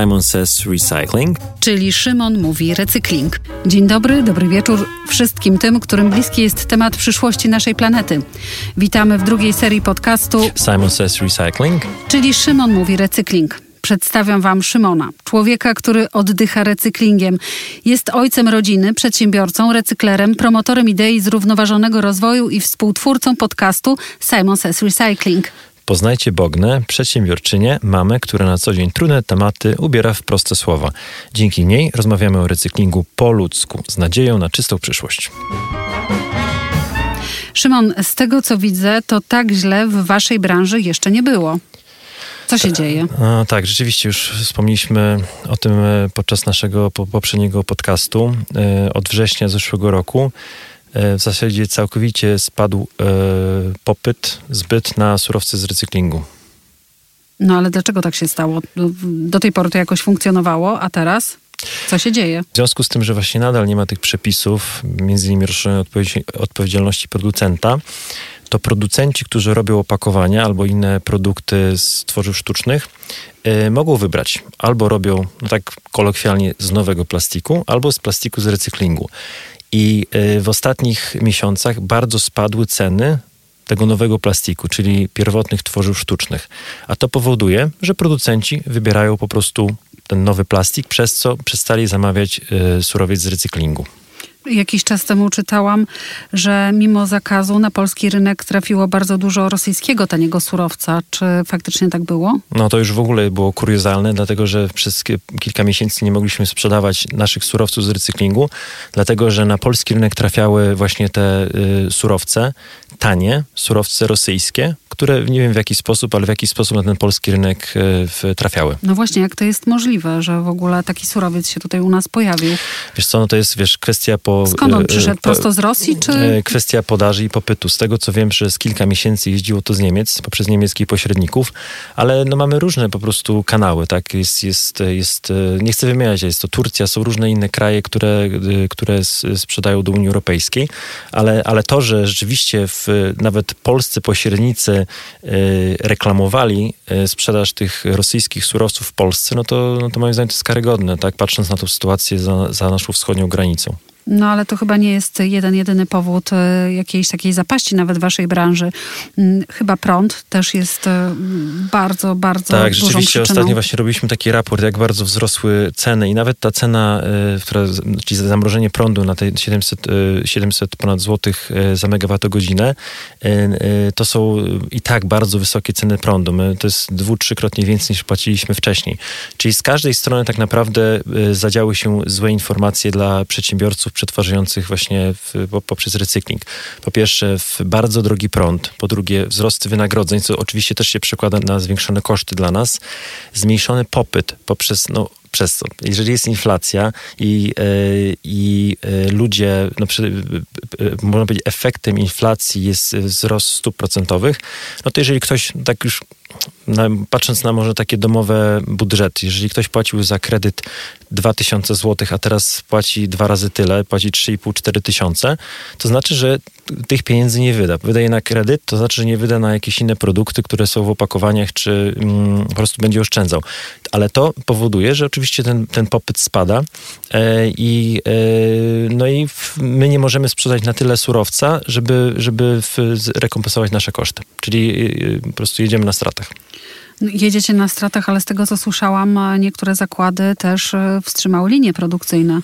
Simon Says Recycling. Czyli Szymon mówi recykling. Dzień dobry, dobry wieczór wszystkim tym, którym bliski jest temat przyszłości naszej planety. Witamy w drugiej serii podcastu Simon Says Recycling. Czyli Szymon mówi recykling. Przedstawiam Wam Szymona, człowieka, który oddycha recyklingiem. Jest ojcem rodziny, przedsiębiorcą, recyklerem, promotorem idei zrównoważonego rozwoju i współtwórcą podcastu Simon Says Recycling. Poznajcie Bognę, przedsiębiorczynię, mamę, która na co dzień trudne tematy ubiera w proste słowa. Dzięki niej rozmawiamy o recyklingu po ludzku, z nadzieją na czystą przyszłość. Szymon, z tego co widzę, to tak źle w Waszej branży jeszcze nie było. Co się dzieje? A, tak, rzeczywiście już wspomnieliśmy o tym e, podczas naszego poprzedniego podcastu e, od września zeszłego roku. E, w zasadzie całkowicie spadł popyt, zbyt na surowce z recyklingu. No ale dlaczego tak się stało? Do tej pory to jakoś funkcjonowało, a teraz? Co się dzieje? W związku z tym, że właśnie nadal nie ma tych przepisów, między innymi rozszerzonej odpowiedzialności producenta, to producenci, którzy robią opakowania albo inne produkty z tworzyw sztucznych, yy, mogą wybrać albo robią, no tak kolokwialnie, z nowego plastiku, albo z plastiku z recyklingu. I yy, w ostatnich miesiącach bardzo spadły ceny tego nowego plastiku, czyli pierwotnych tworzyw sztucznych. A to powoduje, że producenci wybierają po prostu ten nowy plastik, przez co przestali zamawiać yy, surowiec z recyklingu. Jakiś czas temu czytałam, że mimo zakazu na polski rynek trafiło bardzo dużo rosyjskiego taniego surowca. Czy faktycznie tak było? No to już w ogóle było kuriozalne, dlatego że przez kilka miesięcy nie mogliśmy sprzedawać naszych surowców z recyklingu, dlatego że na polski rynek trafiały właśnie te y, surowce, tanie surowce rosyjskie, które nie wiem w jaki sposób, ale w jaki sposób na ten polski rynek y, trafiały. No właśnie, jak to jest możliwe, że w ogóle taki surowiec się tutaj u nas pojawił? Wiesz co, no to jest, wiesz, kwestia po po... Skąd on przyszedł? Prosto z Rosji, czy... E, kwestia podaży i popytu. Z tego, co wiem, przez kilka miesięcy jeździło to z Niemiec, poprzez niemieckich pośredników, ale no mamy różne po prostu kanały, tak? Jest, jest, jest, e, nie chcę wymieniać, jest to Turcja, są różne inne kraje, które, e, które sprzedają do Unii Europejskiej, ale, ale to, że rzeczywiście w, nawet polscy pośrednicy reklamowali sprzedaż tych rosyjskich surowców w Polsce, no to, no to moim zdaniem to jest karygodne, tak? Patrząc na tą sytuację za, za naszą wschodnią granicą. No ale to chyba nie jest jeden, jedyny powód e, jakiejś takiej zapaści nawet w waszej branży. Mm, chyba prąd też jest e, bardzo, bardzo Tak, rzeczywiście ostatnio właśnie robiliśmy taki raport, jak bardzo wzrosły ceny i nawet ta cena, e, która, czyli zamrożenie prądu na te 700, 700 ponad złotych za megawattogodzinę, to są i tak bardzo wysokie ceny prądu. My, to jest dwu, trzykrotnie więcej niż płaciliśmy wcześniej. Czyli z każdej strony tak naprawdę zadziały się złe informacje dla przedsiębiorców, przetwarzających właśnie w, poprzez recykling. Po pierwsze, bardzo drogi prąd, po drugie, wzrost wynagrodzeń, co oczywiście też się przekłada na zwiększone koszty dla nas, zmniejszony popyt poprzez no, przez? Jeżeli jest inflacja i, yy, i yy, ludzie, no, yy, można powiedzieć, efektem inflacji jest wzrost stóp procentowych, no to jeżeli ktoś tak już na, patrząc na może takie domowe budżety, jeżeli ktoś płacił za kredyt 2000 zł, a teraz płaci dwa razy tyle, płaci 3,5-4 tysiące, to znaczy, że tych pieniędzy nie wyda. Wydaje na kredyt, to znaczy, że nie wyda na jakieś inne produkty, które są w opakowaniach, czy mm, po prostu będzie oszczędzał. Ale to powoduje, że oczywiście ten, ten popyt spada e, i, e, no i my nie możemy sprzedać na tyle surowca, żeby, żeby rekompensować nasze koszty. Czyli e, po prostu jedziemy na stratach. No, jedziecie na stratach, ale z tego co słyszałam, niektóre zakłady też wstrzymały linie produkcyjne.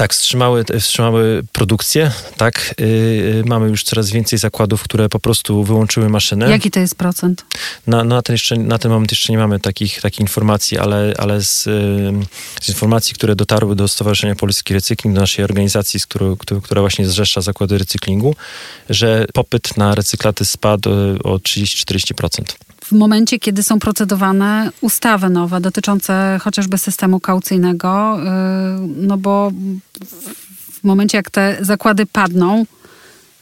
Tak, wstrzymały, wstrzymały produkcję, tak. Yy, mamy już coraz więcej zakładów, które po prostu wyłączyły maszynę. Jaki to jest procent? Na, na, ten, jeszcze, na ten moment jeszcze nie mamy takich, takich informacji, ale, ale z, yy, z informacji, które dotarły do Stowarzyszenia Polski Recykling, do naszej organizacji, z którą, która właśnie zrzesza zakłady recyklingu, że popyt na recyklaty spadł o 30-40% w momencie, kiedy są procedowane ustawy nowe dotyczące chociażby systemu kaucyjnego, yy, no bo w momencie, jak te zakłady padną,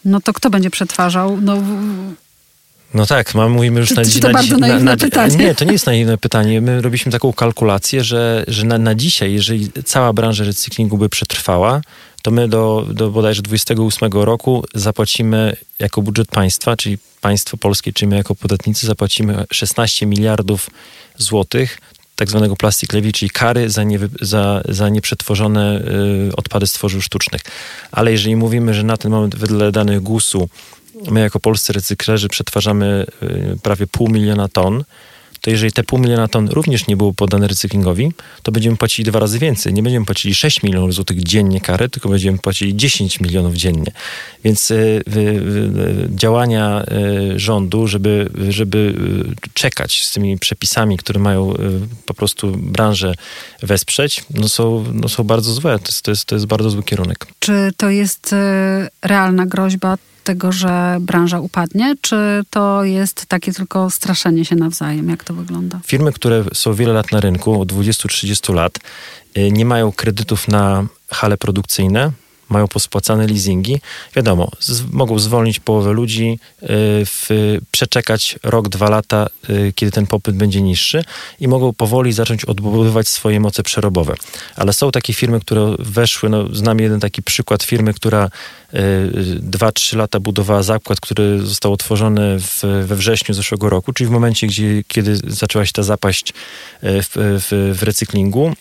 no to kto będzie przetwarzał? No, no tak, mamy, mówimy już czy, na Czy to na, bardzo naiwne na, na, pytanie? Nie, to nie jest naiwne pytanie. My robiliśmy taką kalkulację, że, że na, na dzisiaj, jeżeli cała branża recyklingu by przetrwała, to my do, do bodajże 28 roku zapłacimy jako budżet państwa, czyli państwo polskie, czyli my jako podatnicy zapłacimy 16 miliardów złotych, tak zwanego plastic levy, czyli kary za, nie, za, za nieprzetworzone y, odpady z tworzyw sztucznych. Ale jeżeli mówimy, że na ten moment wedle danych GUS-u my jako polscy recyklerzy przetwarzamy y, prawie pół miliona ton, to jeżeli te pół miliona ton również nie było podane recyklingowi, to będziemy płacili dwa razy więcej. Nie będziemy płacili 6 milionów złotych dziennie kary, tylko będziemy płacili 10 milionów dziennie. Więc y, y, y, działania y, rządu, żeby, żeby y, czekać z tymi przepisami, które mają y, po prostu branżę wesprzeć, no są, no są bardzo złe. To jest, to, jest, to jest bardzo zły kierunek. Czy to jest realna groźba tego, że branża upadnie, czy to jest takie tylko straszenie się nawzajem? Jak to wygląda? Firmy, które są wiele lat na rynku, od 20-30 lat, y, nie mają kredytów na hale produkcyjne, mają pospłacane leasingi. Wiadomo, z, mogą zwolnić połowę ludzi, y, w, przeczekać rok, dwa lata, y, kiedy ten popyt będzie niższy i mogą powoli zacząć odbudowywać swoje moce przerobowe. Ale są takie firmy, które weszły, no, znam jeden taki przykład firmy, która 2-3 lata budowała zakład, który został otworzony w, we wrześniu zeszłego roku, czyli w momencie, gdzie, kiedy zaczęła się ta zapaść w, w, w recyklingu,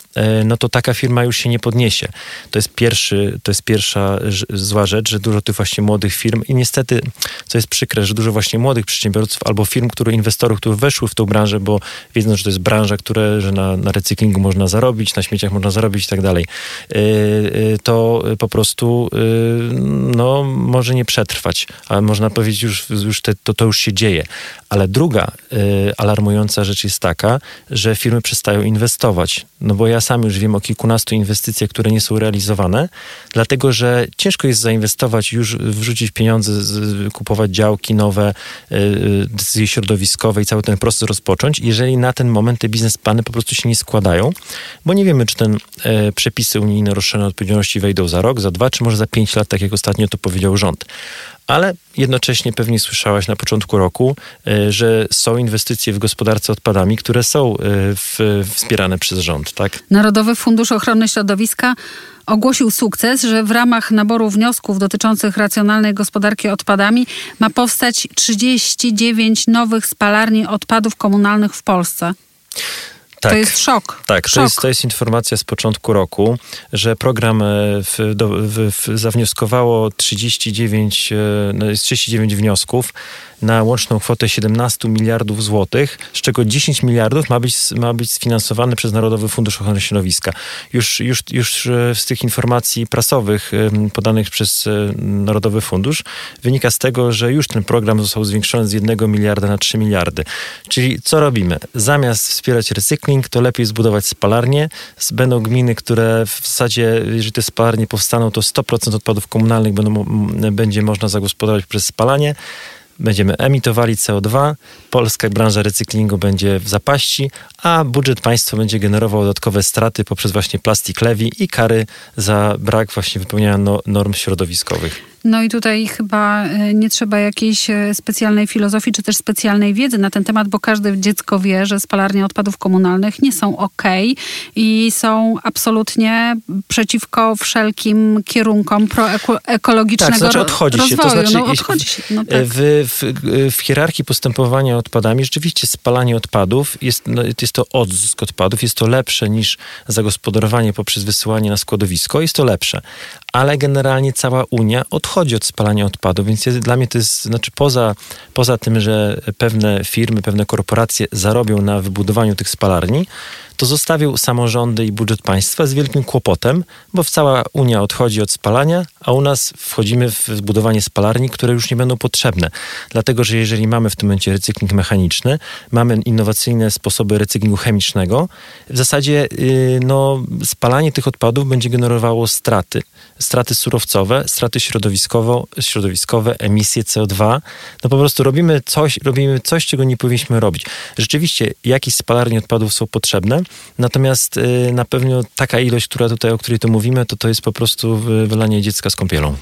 no to taka firma już się nie podniesie. To jest pierwszy, to jest pierwsza zła rzecz, że dużo tych właśnie młodych firm i niestety, co jest przykre, że dużo właśnie młodych przedsiębiorców albo firm, które inwestorów, którzy weszły w tą branżę, bo wiedzą, że to jest branża, które, że na, na recyklingu można zarobić, na śmieciach można zarobić i tak dalej, to po prostu no, może nie przetrwać, ale można powiedzieć, już, już te, to, to już się dzieje. Ale druga y, alarmująca rzecz jest taka, że firmy przestają inwestować. No bo ja sam już wiem o kilkunastu inwestycjach, które nie są realizowane, dlatego że ciężko jest zainwestować, już wrzucić pieniądze, kupować działki nowe, y, decyzje środowiskowe i cały ten proces rozpocząć, jeżeli na ten moment te biznesplany po prostu się nie składają, bo nie wiemy, czy ten y, przepisy unijne rozszerzone odpowiedzialności wejdą za rok, za dwa, czy może za pięć lat, tak jak ostatnio to powiedział rząd. Ale jednocześnie pewnie słyszałaś na początku roku, e, że są inwestycje w gospodarce odpadami, które są e, w, wspierane przez rząd, tak? Narodowy Fundusz Ochrony Środowiska ogłosił sukces, że w ramach naboru wniosków dotyczących racjonalnej gospodarki odpadami ma powstać 39 nowych spalarni odpadów komunalnych w Polsce. Tak, to jest szok. Tak, szok. To, jest, to jest informacja z początku roku, że program e, w, do, w, w, zawnioskowało 39, 39 wniosków na łączną kwotę 17 miliardów złotych, z czego 10 miliardów ma być, ma być sfinansowane przez Narodowy Fundusz Ochrony Środowiska. Już, już, już e, z tych informacji prasowych podanych przez e, Narodowy Fundusz wynika z tego, że już ten program został zwiększony z 1 miliarda na 3 miliardy. Czyli co robimy? Zamiast wspierać recykling, to lepiej zbudować spalarnie. Będą gminy, które w zasadzie, jeżeli te spalarnie powstaną, to 100% odpadów komunalnych będą, będzie można zagospodarować przez spalanie będziemy emitowali CO2, polska branża recyklingu będzie w zapaści, a budżet państwa będzie generował dodatkowe straty poprzez właśnie plastik levy i kary za brak właśnie wypełniania no, norm środowiskowych. No i tutaj chyba e, nie trzeba jakiejś e, specjalnej filozofii czy też specjalnej wiedzy na ten temat, bo każde dziecko wie, że spalarnie odpadów komunalnych nie są ok i są absolutnie przeciwko wszelkim kierunkom proekologicznego tak, to znaczy odchodzi rozwoju. Się, to znaczy, no, odchodzi się. No, tak. w, w, w, hierarchii postępowania odpadami rzeczywiście spalanie odpadów jest, no, jest to odzysk odpadów, jest to lepsze niż zagospodarowanie poprzez wysyłanie na składowisko, jest to lepsze ale generalnie cała Unia odchodzi od spalania odpadów, więc jest, dla mnie to jest, znaczy poza, poza tym, że pewne firmy, pewne korporacje zarobią na wybudowaniu tych spalarni, to zostawił samorządy i budżet państwa z wielkim kłopotem, bo cała Unia odchodzi od spalania, a u nas wchodzimy w zbudowanie spalarni, które już nie będą potrzebne. Dlatego, że jeżeli mamy w tym momencie recykling mechaniczny, mamy innowacyjne sposoby recyklingu chemicznego, w zasadzie yy, no, spalanie tych odpadów będzie generowało straty. Straty surowcowe, straty środowiskowe, emisje CO2. No po prostu robimy coś, robimy coś, czego nie powinniśmy robić. Rzeczywiście jakieś spalarnie odpadów są potrzebne, Natomiast y, na pewno taka ilość, która tutaj, o której tu mówimy, to to jest po prostu wylanie dziecka z kąpielą.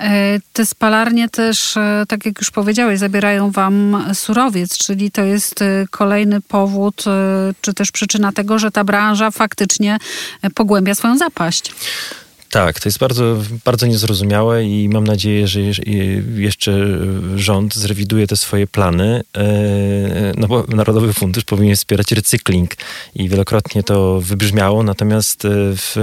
E, te spalarnie też, e, tak jak już powiedziałeś, zabierają wam surowiec, czyli to jest e, kolejny powód, czy też przyczyna tego, że ta branża faktycznie pogłębia swoją zapaść. Tak, to jest bardzo, bardzo niezrozumiałe i mam nadzieję, że jeszcze rząd zrewiduje te swoje plany, e, no bo Narodowy Fundusz powinien wspierać recykling i wielokrotnie to wybrzmiało, natomiast e, w,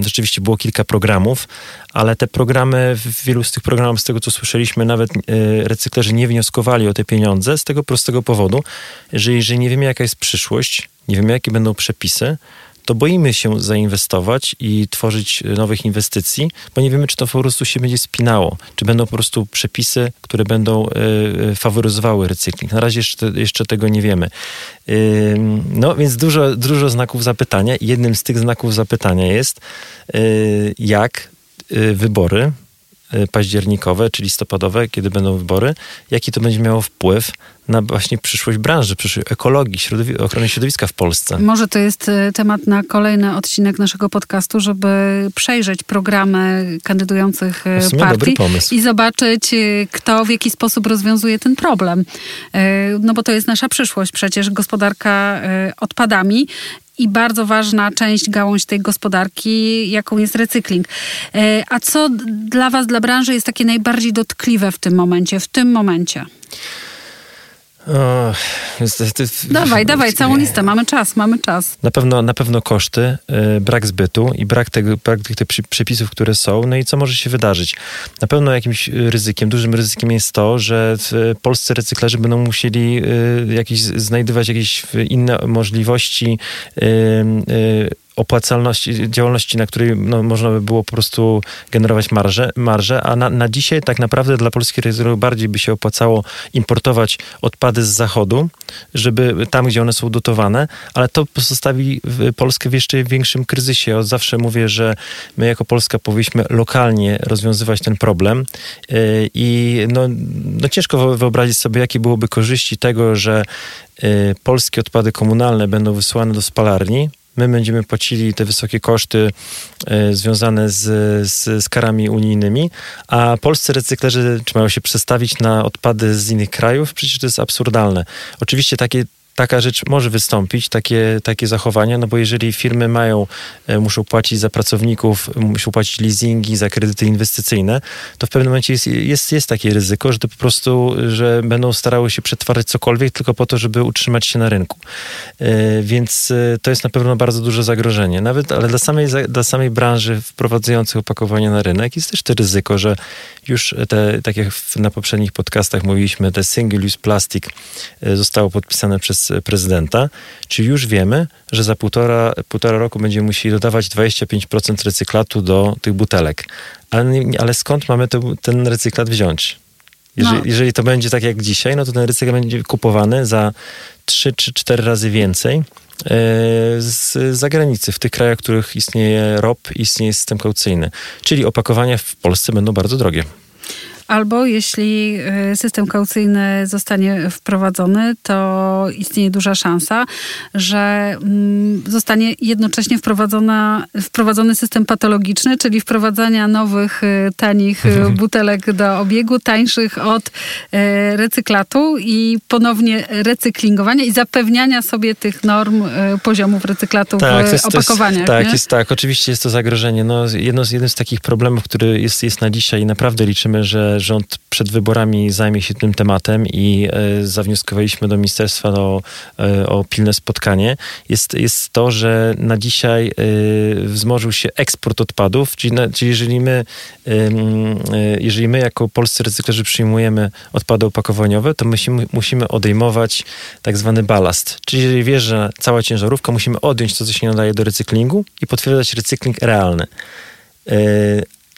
rzeczywiście było kilka programów, ale te programy, w wielu z tych programów, z tego co słyszeliśmy, nawet e, recyklerzy nie wnioskowali o te pieniądze z tego prostego powodu, że jeżeli nie wiemy jaka jest przyszłość, nie wiemy jakie będą przepisy, to boimy się zainwestować i tworzyć nowych inwestycji, bo nie wiemy, czy to po prostu się będzie spinało, czy będą po prostu przepisy, które będą y, faworyzowały recykling. Na razie jeszcze, jeszcze tego nie wiemy. Y, no więc dużo, dużo znaków zapytania. Jednym z tych znaków zapytania jest, y, jak wybory październikowe czy listopadowe, kiedy będą wybory, jaki to będzie miało wpływ na właśnie przyszłość branży, przyszłość ekologii, środowi ochrony środowiska w Polsce. Może to jest e, temat na kolejny odcinek naszego podcastu, żeby przejrzeć programy kandydujących e, partii i zobaczyć, kto w jaki sposób rozwiązuje ten problem. No bo to jest nasza przyszłość, przecież gospodarka odpadami i bardzo ważna część, gałąź tej gospodarki, jaką jest recykling. A co dla Was, dla branży jest takie najbardziej dotkliwe w tym momencie, w tym momencie? O, dawaj, dawaj, całą listę, mamy czas, mamy czas. Na pewno, na pewno koszty, y, brak zbytu i brak, tego, brak tych, tych przepisów, które są, no i co może się wydarzyć. Na pewno jakimś ryzykiem, dużym ryzykiem jest to, że polscy recyklerzy będą musieli y, jakieś, znajdywać jakieś inne możliwości y, opłacalności, działalności, na której no, można by było po prostu generować marże, marże a na, na dzisiaj tak naprawdę dla polskiej rezerwy bardziej by się opłacało importować odpady z zachodu, żeby tam, gdzie one są dotowane, ale to pozostawi Polskę w jeszcze większym kryzysie. Ja zawsze mówię, że my jako Polska powinniśmy lokalnie rozwiązywać ten problem y, i no, no ciężko wyobrazić sobie, jakie byłoby korzyści tego, że y, polskie odpady komunalne będą wysłane do spalarni, my będziemy płacili te wysokie koszty e, związane z, z, z, karami unijnymi, a polscy recyklerzy czy mają się przestawić na odpady z innych krajów? Przecież to jest absurdalne. Oczywiście takie taka rzecz może wystąpić, takie, takie zachowania, no bo jeżeli firmy mają, e, muszą płacić za pracowników, muszą płacić leasingi, za kredyty inwestycyjne, to w pewnym momencie jest, jest, jest takie ryzyko, że to po prostu, że będą starały się przetwarzać cokolwiek tylko po to, żeby utrzymać się na rynku. E, więc e, to jest na pewno bardzo duże zagrożenie. Nawet, ale dla samej, dla samej branży wprowadzających opakowania na rynek jest też to ryzyko, że już te, tak jak na poprzednich podcastach mówiliśmy, te single-use plastic zostało podpisane przez prezydenta, czy już wiemy, że za półtora, półtora roku będziemy musieli dodawać 25% recyklatu do tych butelek. Ale, ale skąd mamy ten recyklat wziąć? Jeżeli, no. jeżeli to będzie tak jak dzisiaj, no to ten recyklat będzie kupowany za 3 czy 4 razy więcej e, z zagranicy, w tych krajach, w których istnieje ROP, istnieje system kaucyjny. Czyli opakowania w Polsce będą bardzo drogie. Albo jeśli y, system kaucyjny zostanie wprowadzony, to istnieje duża szansa, że mm, zostanie jednocześnie wprowadzona, wprowadzony system patologiczny, czyli wprowadzania nowych, y, tanich y, mhm. butelek do obiegu, tańszych od recyklatu i ponownie recyklingowania i zapewniania sobie tych norm poziomów recyklatu tak, w jest, opakowaniach. Jest, tak, jest tak. Oczywiście jest to zagrożenie. No, jedno z, jeden z takich problemów, który jest, jest na dzisiaj i naprawdę liczymy, że rząd przed wyborami zajmie się tym tematem i e, zawnioskowaliśmy do ministerstwa o, e, o pilne spotkanie, jest, jest to, że na dzisiaj e, wzmożył się eksport odpadów, czyli, na, czyli jeżeli my jeżeli my jako polscy recyklerzy przyjmujemy odpady opakowaniowe, to musimy, musimy odejmować tak zwany balast. Czyli jeżeli wjeżdża cała ciężarówka, musimy odjąć to, co się nadaje do recyklingu i potwierdzać recykling realny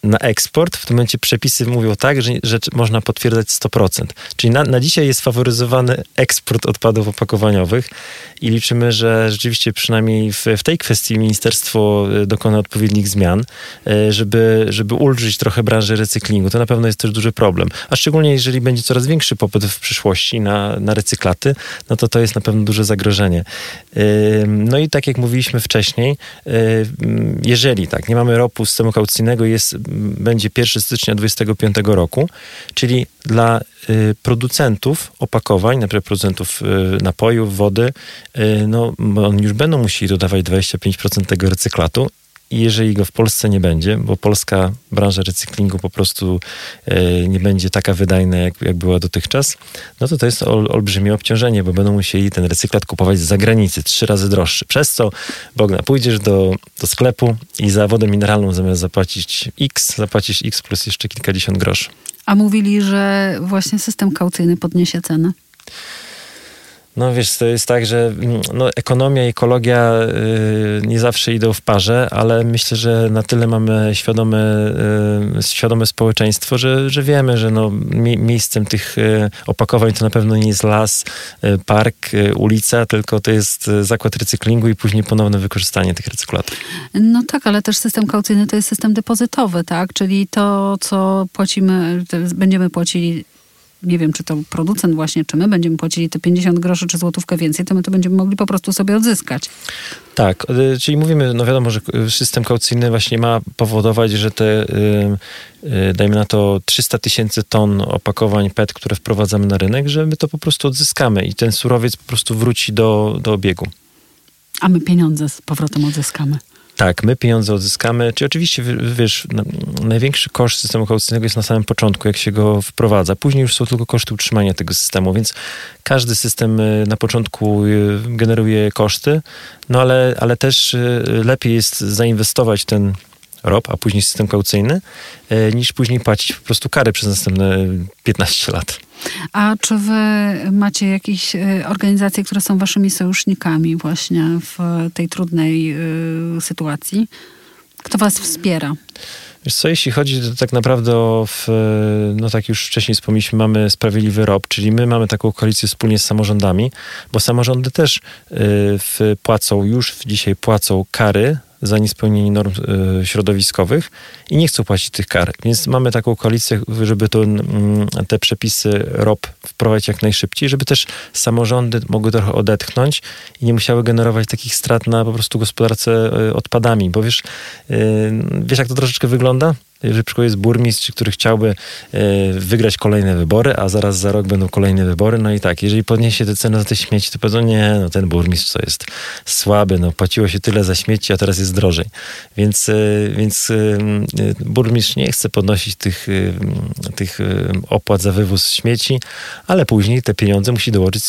na eksport, w tym momencie przepisy mówią tak, że, że można potwierdzać 100%. Czyli na, na dzisiaj jest faworyzowany eksport odpadów opakowaniowych i liczymy, że rzeczywiście przynajmniej w, w tej kwestii ministerstwo e, dokona odpowiednich zmian, e, żeby, żeby ulżyć trochę branży recyklingu. To na pewno jest też duży problem. A szczególnie jeżeli będzie coraz większy popyt w przyszłości na, na recyklaty, no to to jest na pewno duże zagrożenie. No i tak jak mówiliśmy wcześniej, e, jeżeli tak, nie mamy ropu systemu kaucyjnego, jest będzie 1 stycznia 2025 roku, czyli dla y, producentów opakowań, na przykład producentów y, napojów, wody, y, no oni już będą musieli dodawać 25% tego recyklatu i jeżeli go w Polsce nie będzie, bo polska branża recyklingu po prostu e, nie będzie taka wydajna, jak, jak była dotychczas, no to to jest ol, olbrzymie obciążenie, bo będą musieli ten recyklat kupować z zagranicy, trzy razy droższy. Przez co, Bogna, pójdziesz do, do sklepu i za wodę mineralną zamiast zapłacić X, zapłacisz X plus jeszcze kilkadziesiąt groszy. A mówili, że właśnie system kaucyjny podniesie cenę. No wiesz, to jest tak, że mm, no, ekonomia i ekologia y, nie zawsze idą w parze, ale myślę, że na tyle mamy świadome, y, świadome społeczeństwo, że, że wiemy, że no, mi, miejscem tych y, opakowań to na pewno nie jest las, y, park, y, ulica, tylko to jest y, zakład recyklingu i później ponowne wykorzystanie tych recyklatów. No tak, ale też system kaucyjny to jest system depozytowy, tak? Czyli to, co płacimy, będziemy płacili nie wiem, czy to producent właśnie, czy my będziemy płacili te 50 groszy, czy złotówkę więcej, to my to będziemy mogli po prostu sobie odzyskać. Tak, y, czyli mówimy, no wiadomo, że system kaucyjny właśnie ma powodować, że te, y, dajmy na to 300 tysięcy ton opakowań PET, które wprowadzamy na rynek, że my to po prostu odzyskamy i ten surowiec po prostu wróci do, do obiegu. A my pieniądze z powrotem odzyskamy. Tak, my pieniądze odzyskamy. Czyli oczywiście, wiesz, największy koszt systemu kaucyjnego jest na samym początku, jak się go wprowadza. Później już są tylko koszty utrzymania tego systemu, więc każdy system y, na początku y, generuje koszty, no ale, ale też y, lepiej jest zainwestować ten ROP, a później system kaucyjny, niż później płacić po prostu karę przez następne 15 lat. A czy wy macie jakieś y, organizacje, które są waszymi sojusznikami właśnie w tej trudnej y, sytuacji? Kto was wspiera? Wiesz co, jeśli chodzi to tak naprawdę o, w, no tak już wcześniej wspomnieliśmy, mamy Sprawiedliwy ROB, czyli my mamy taką koalicję wspólnie z samorządami, bo samorządy też y, w, płacą, już dzisiaj płacą kary za niespełnienie norm y, środowiskowych i nie chcą płacić tych kar. Więc mamy taką koalicję, żeby to, mm, te przepisy ROP wprowadzić jak najszybciej, żeby też samorządy mogły trochę odetchnąć i nie musiały generować takich strat na po prostu gospodarce y, odpadami. Bo wiesz, y, wiesz jak to troszeczkę wygląda? Jeżeli przykład jest burmistrz, który chciałby e, wygrać kolejne wybory, a zaraz za rok będą kolejne wybory, no i tak, jeżeli podniesie te ceny za te śmieci, to powiedzą, nie, no ten burmistrz to jest słaby, no płaciło się tyle za śmieci, a teraz jest drożej. Więc, e, więc e, burmistrz nie chce podnosić tych, tych opłat za wywóz śmieci, ale później te pieniądze musi dołożyć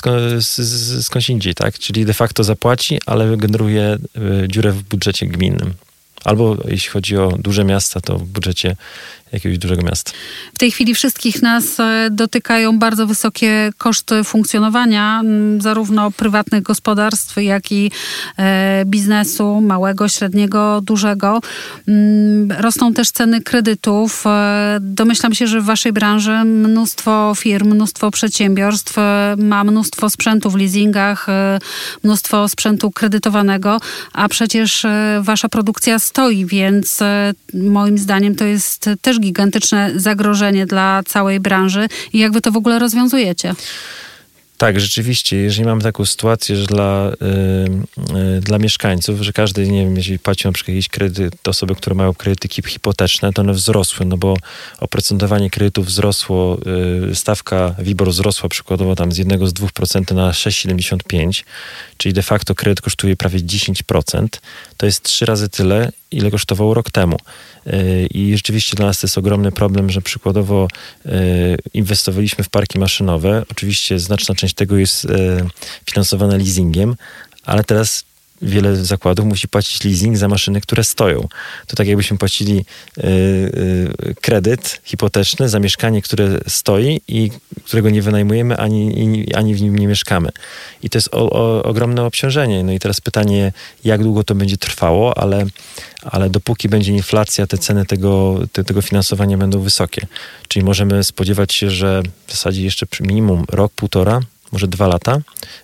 skądś indziej, tak? Czyli de facto zapłaci, ale generuje dziurę w budżecie gminnym. Albo jeśli chodzi o duże miasta, to w budżecie jakiegoś dużego miasta. W tej chwili wszystkich nas e, dotykają bardzo wysokie koszty funkcjonowania, zarówno prywatnych gospodarstw, jak i e, biznesu, małego, średniego, dużego. Rosną też ceny kredytów. E, domyślam się, że w waszej branży mnóstwo firm, mnóstwo przedsiębiorstw ma mnóstwo sprzętu w leasingach, mnóstwo sprzętu kredytowanego, a przecież wasza produkcja stoi, więc moim zdaniem to jest też też gigantyczne zagrożenie dla całej branży i jak wy to w ogóle rozwiązujecie? Tak, rzeczywiście, jeżeli mamy taką sytuację, że dla, y, y, dla mieszkańców, że każdy, nie wiem, jeżeli płaci na przykład jakiś kredyt, osoby, które mają kredyty hipoteczne, to one wzrosły, no bo oprocentowanie kredytów wzrosło, y, stawka WIBOR wzrosła przykładowo tam z 1 z 2% na 6,75, czyli de facto kredyt kosztuje prawie 10%. To jest trzy razy tyle, ile kosztowało rok temu. I rzeczywiście dla nas to jest ogromny problem, że przykładowo inwestowaliśmy w parki maszynowe. Oczywiście znaczna część tego jest finansowana leasingiem, ale teraz wiele zakładów musi płacić leasing za maszyny, które stoją. To tak jakbyśmy płacili y, y, kredyt hipoteczny za mieszkanie, które stoi i którego nie wynajmujemy, ani, ani w nim nie mieszkamy. I to jest o, o, ogromne obciążenie. No i teraz pytanie, jak długo to będzie trwało, ale, ale dopóki będzie inflacja, te ceny tego, te, tego finansowania będą wysokie. Czyli możemy spodziewać się, że w zasadzie jeszcze minimum rok, półtora może dwa lata,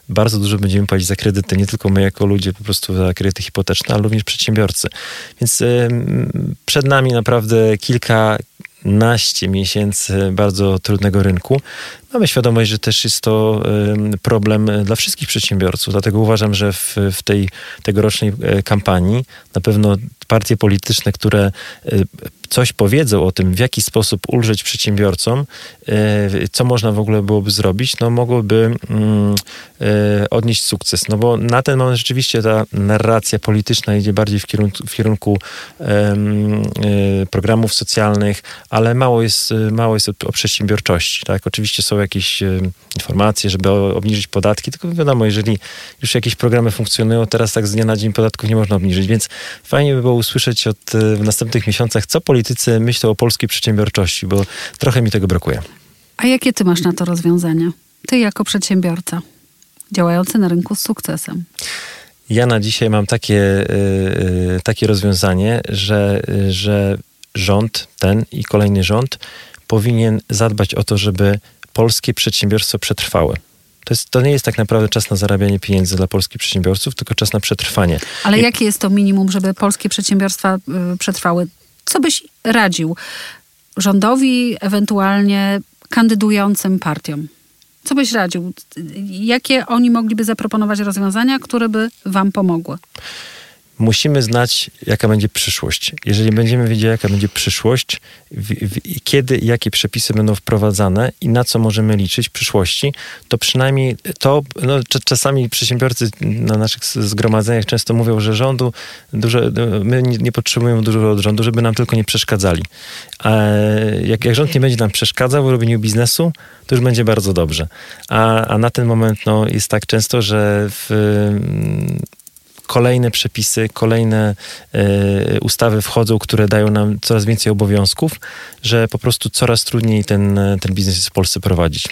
bardzo dużo będziemy płacić za kredyty, nie tylko my jako ludzie po prostu za kredyty hipoteczne, ale również przedsiębiorcy. Więc y, przed nami naprawdę kilka naście miesięcy bardzo trudnego rynku. Mamy świadomość, że też jest to problem dla wszystkich przedsiębiorców, dlatego uważam, że w, w tej tegorocznej e, kampanii na pewno partie polityczne, które e, coś powiedzą o tym, w jaki sposób ulżyć przedsiębiorcom, e, co można w ogóle byłoby zrobić, no mogłoby mm, odnieść sukces. No bo na ten moment rzeczywiście ta narracja polityczna idzie bardziej w kierunku, w kierunku programów socjalnych, ale mało jest, mało jest o przedsiębiorczości. Tak? Oczywiście są jakieś informacje, żeby obniżyć podatki, tylko wiadomo, jeżeli już jakieś programy funkcjonują, teraz tak z dnia na dzień podatków nie można obniżyć, więc fajnie by było usłyszeć od, e, w następnych miesiącach, co politycy myślą o polskiej przedsiębiorczości, bo trochę mi tego brakuje. A jakie ty masz na to rozwiązania? Ty jako przedsiębiorca, działający na rynku z sukcesem. Ja na dzisiaj mam takie, yy, takie rozwiązanie, że, że rząd, ten i kolejny rząd powinien zadbać o to, żeby polskie przedsiębiorstwo przetrwały. To, jest, to nie jest tak naprawdę czas na zarabianie pieniędzy dla polskich przedsiębiorców, tylko czas na przetrwanie. Ale I... jakie jest to minimum, żeby polskie przedsiębiorstwa y, przetrwały? Co byś radził rządowi, ewentualnie kandydującym partiom? Co byś radził? Jakie oni mogliby zaproponować rozwiązania, które by wam pomogły? Musimy znać, jaka będzie przyszłość. Jeżeli będziemy wiedzieli, jaka będzie przyszłość, w, w, kiedy jakie przepisy będą wprowadzane i na co możemy liczyć w przyszłości, to przynajmniej to, no, czasami przedsiębiorcy na naszych zgromadzeniach często mówią, że rządu dużo, my nie, nie potrzebujemy dużo od rządu, żeby nam tylko nie przeszkadzali. Jak, jak rząd nie będzie nam przeszkadzał w robieniu biznesu, to już będzie bardzo dobrze. A, a na ten moment no, jest tak często, że w, kolejne przepisy, kolejne y, ustawy wchodzą, które dają nam coraz więcej obowiązków, że po prostu coraz trudniej ten, ten biznes jest w Polsce prowadzić.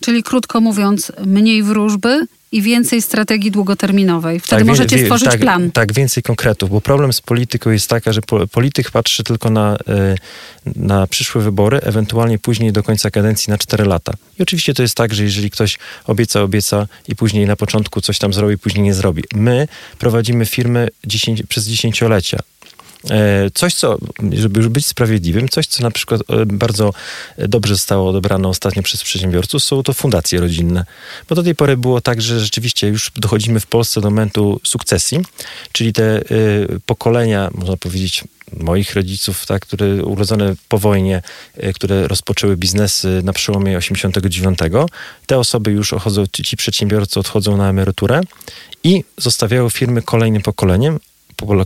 Czyli krótko mówiąc, mniej wróżby i więcej strategii długoterminowej. Wtedy tak, możecie wie, stworzyć tak, plan. Tak, więcej konkretów, bo problem z polityką jest taka, że polityk patrzy tylko na, e, na przyszłe wybory, ewentualnie później do końca kadencji na 4 lata. I oczywiście to jest tak, że jeżeli ktoś obieca, obieca i później na początku coś tam zrobi, później nie zrobi. My prowadzimy firmy 10, przez dziesięciolecia. E, coś, co, żeby już być sprawiedliwym, coś, co na przykład e, bardzo dobrze zostało odebrane ostatnio przez przedsiębiorców, są to fundacje rodzinne. Bo do tej pory było tak, że rzeczywiście już dochodzimy w Polsce do momentu sukcesji, czyli te e, pokolenia, można powiedzieć, moich rodziców, tak, które urodzone po wojnie, które rozpoczęły biznesy na przełomie 89, te osoby już odchodzą, ci przedsiębiorcy odchodzą na emeryturę i zostawiają firmy kolejnym pokoleniem,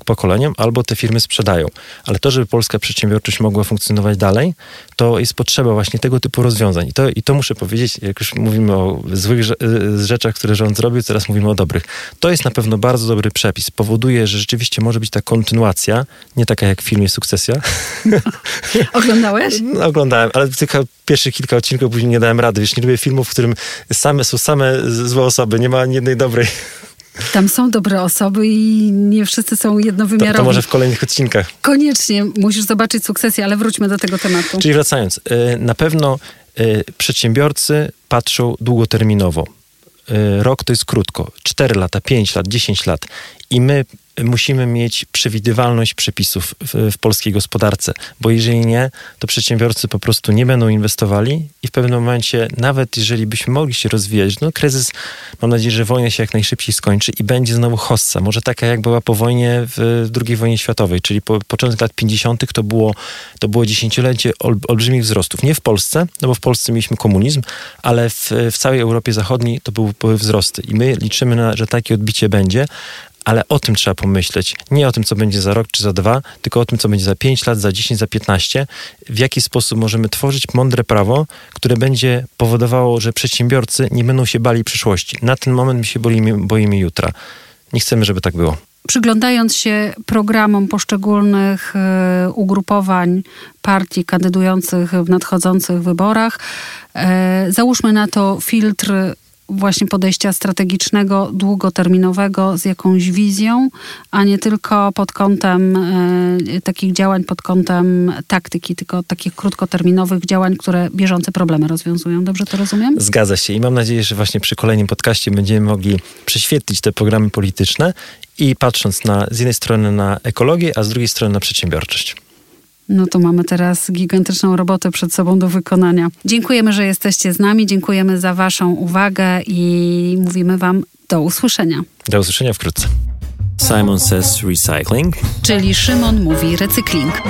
pokoleniem, albo te firmy sprzedają. Ale to, żeby polska przedsiębiorczość mogła funkcjonować dalej, to jest potrzeba właśnie tego typu rozwiązań. I to, i to muszę powiedzieć, jak już mówimy o złych rzeczach, które rząd zrobił, teraz mówimy o dobrych. To jest na pewno bardzo dobry przepis. Powoduje, że rzeczywiście może być ta kontynuacja, nie taka jak w filmie Sukcesja. Oglądałeś? No, oglądałem, ale tylko pierwszych kilka odcinków później nie dałem rady. Wiesz, nie lubię filmów, w którym same, są same złe osoby, nie ma ani jednej dobrej. Tam są dobre osoby i nie wszyscy są jednowymiarowi. To, to może w kolejnych odcinkach. Koniecznie musisz zobaczyć sukcesję, ale wróćmy do tego tematu. Czyli wracając, y, na pewno y, przedsiębiorcy patrzą długoterminowo. Y, rok to jest krótko, 4 lata, 5 lat, 10 lat. I my musimy mieć przewidywalność przepisów w, w, polskiej gospodarce, bo jeżeli nie, to przedsiębiorcy po prostu nie będą inwestowali i w pewnym momencie, nawet jeżeli byśmy mogli się rozwijać, no kryzys, mam nadzieję, że wojna się jak najszybciej skończy i będzie znowu hossa, może taka jak była po wojnie w II wojnie światowej, czyli po początek lat 50. to było, to było dziesięciolecie ol, olbrzymich wzrostów. Nie w Polsce, no bo w Polsce mieliśmy komunizm, ale w, w całej Europie Zachodniej to były, były wzrosty i my liczymy na, że takie odbicie będzie, ale o tym trzeba pomyśleć. Nie o tym, co będzie za rok czy za dwa, tylko o tym, co będzie za pięć lat, za dziesięć, za piętnaście. W jaki sposób możemy tworzyć mądre prawo, które będzie powodowało, że przedsiębiorcy nie będą się bali przyszłości. Na ten moment my się boimy, boimy jutra. Nie chcemy, żeby tak było. Przyglądając się programom poszczególnych y, ugrupowań partii kandydujących w nadchodzących wyborach, y, załóżmy na to filtr właśnie podejścia strategicznego, długoterminowego z jakąś wizją, a nie tylko pod kątem e, takich działań, pod kątem taktyki, tylko takich krótkoterminowych działań, które bieżące problemy rozwiązują. Dobrze to rozumiem? Zgadza się i mam nadzieję, że właśnie przy kolejnym podcaście będziemy mogli prześwietlić te programy polityczne i patrząc na, z jednej strony na ekologię, a z drugiej strony na przedsiębiorczość. No to mamy teraz gigantyczną robotę przed sobą do wykonania. Dziękujemy, że jesteście z nami, dziękujemy za Waszą uwagę i mówimy Wam do usłyszenia. Do usłyszenia wkrótce. Simon Says Recycling. Czyli Szymon mówi recykling.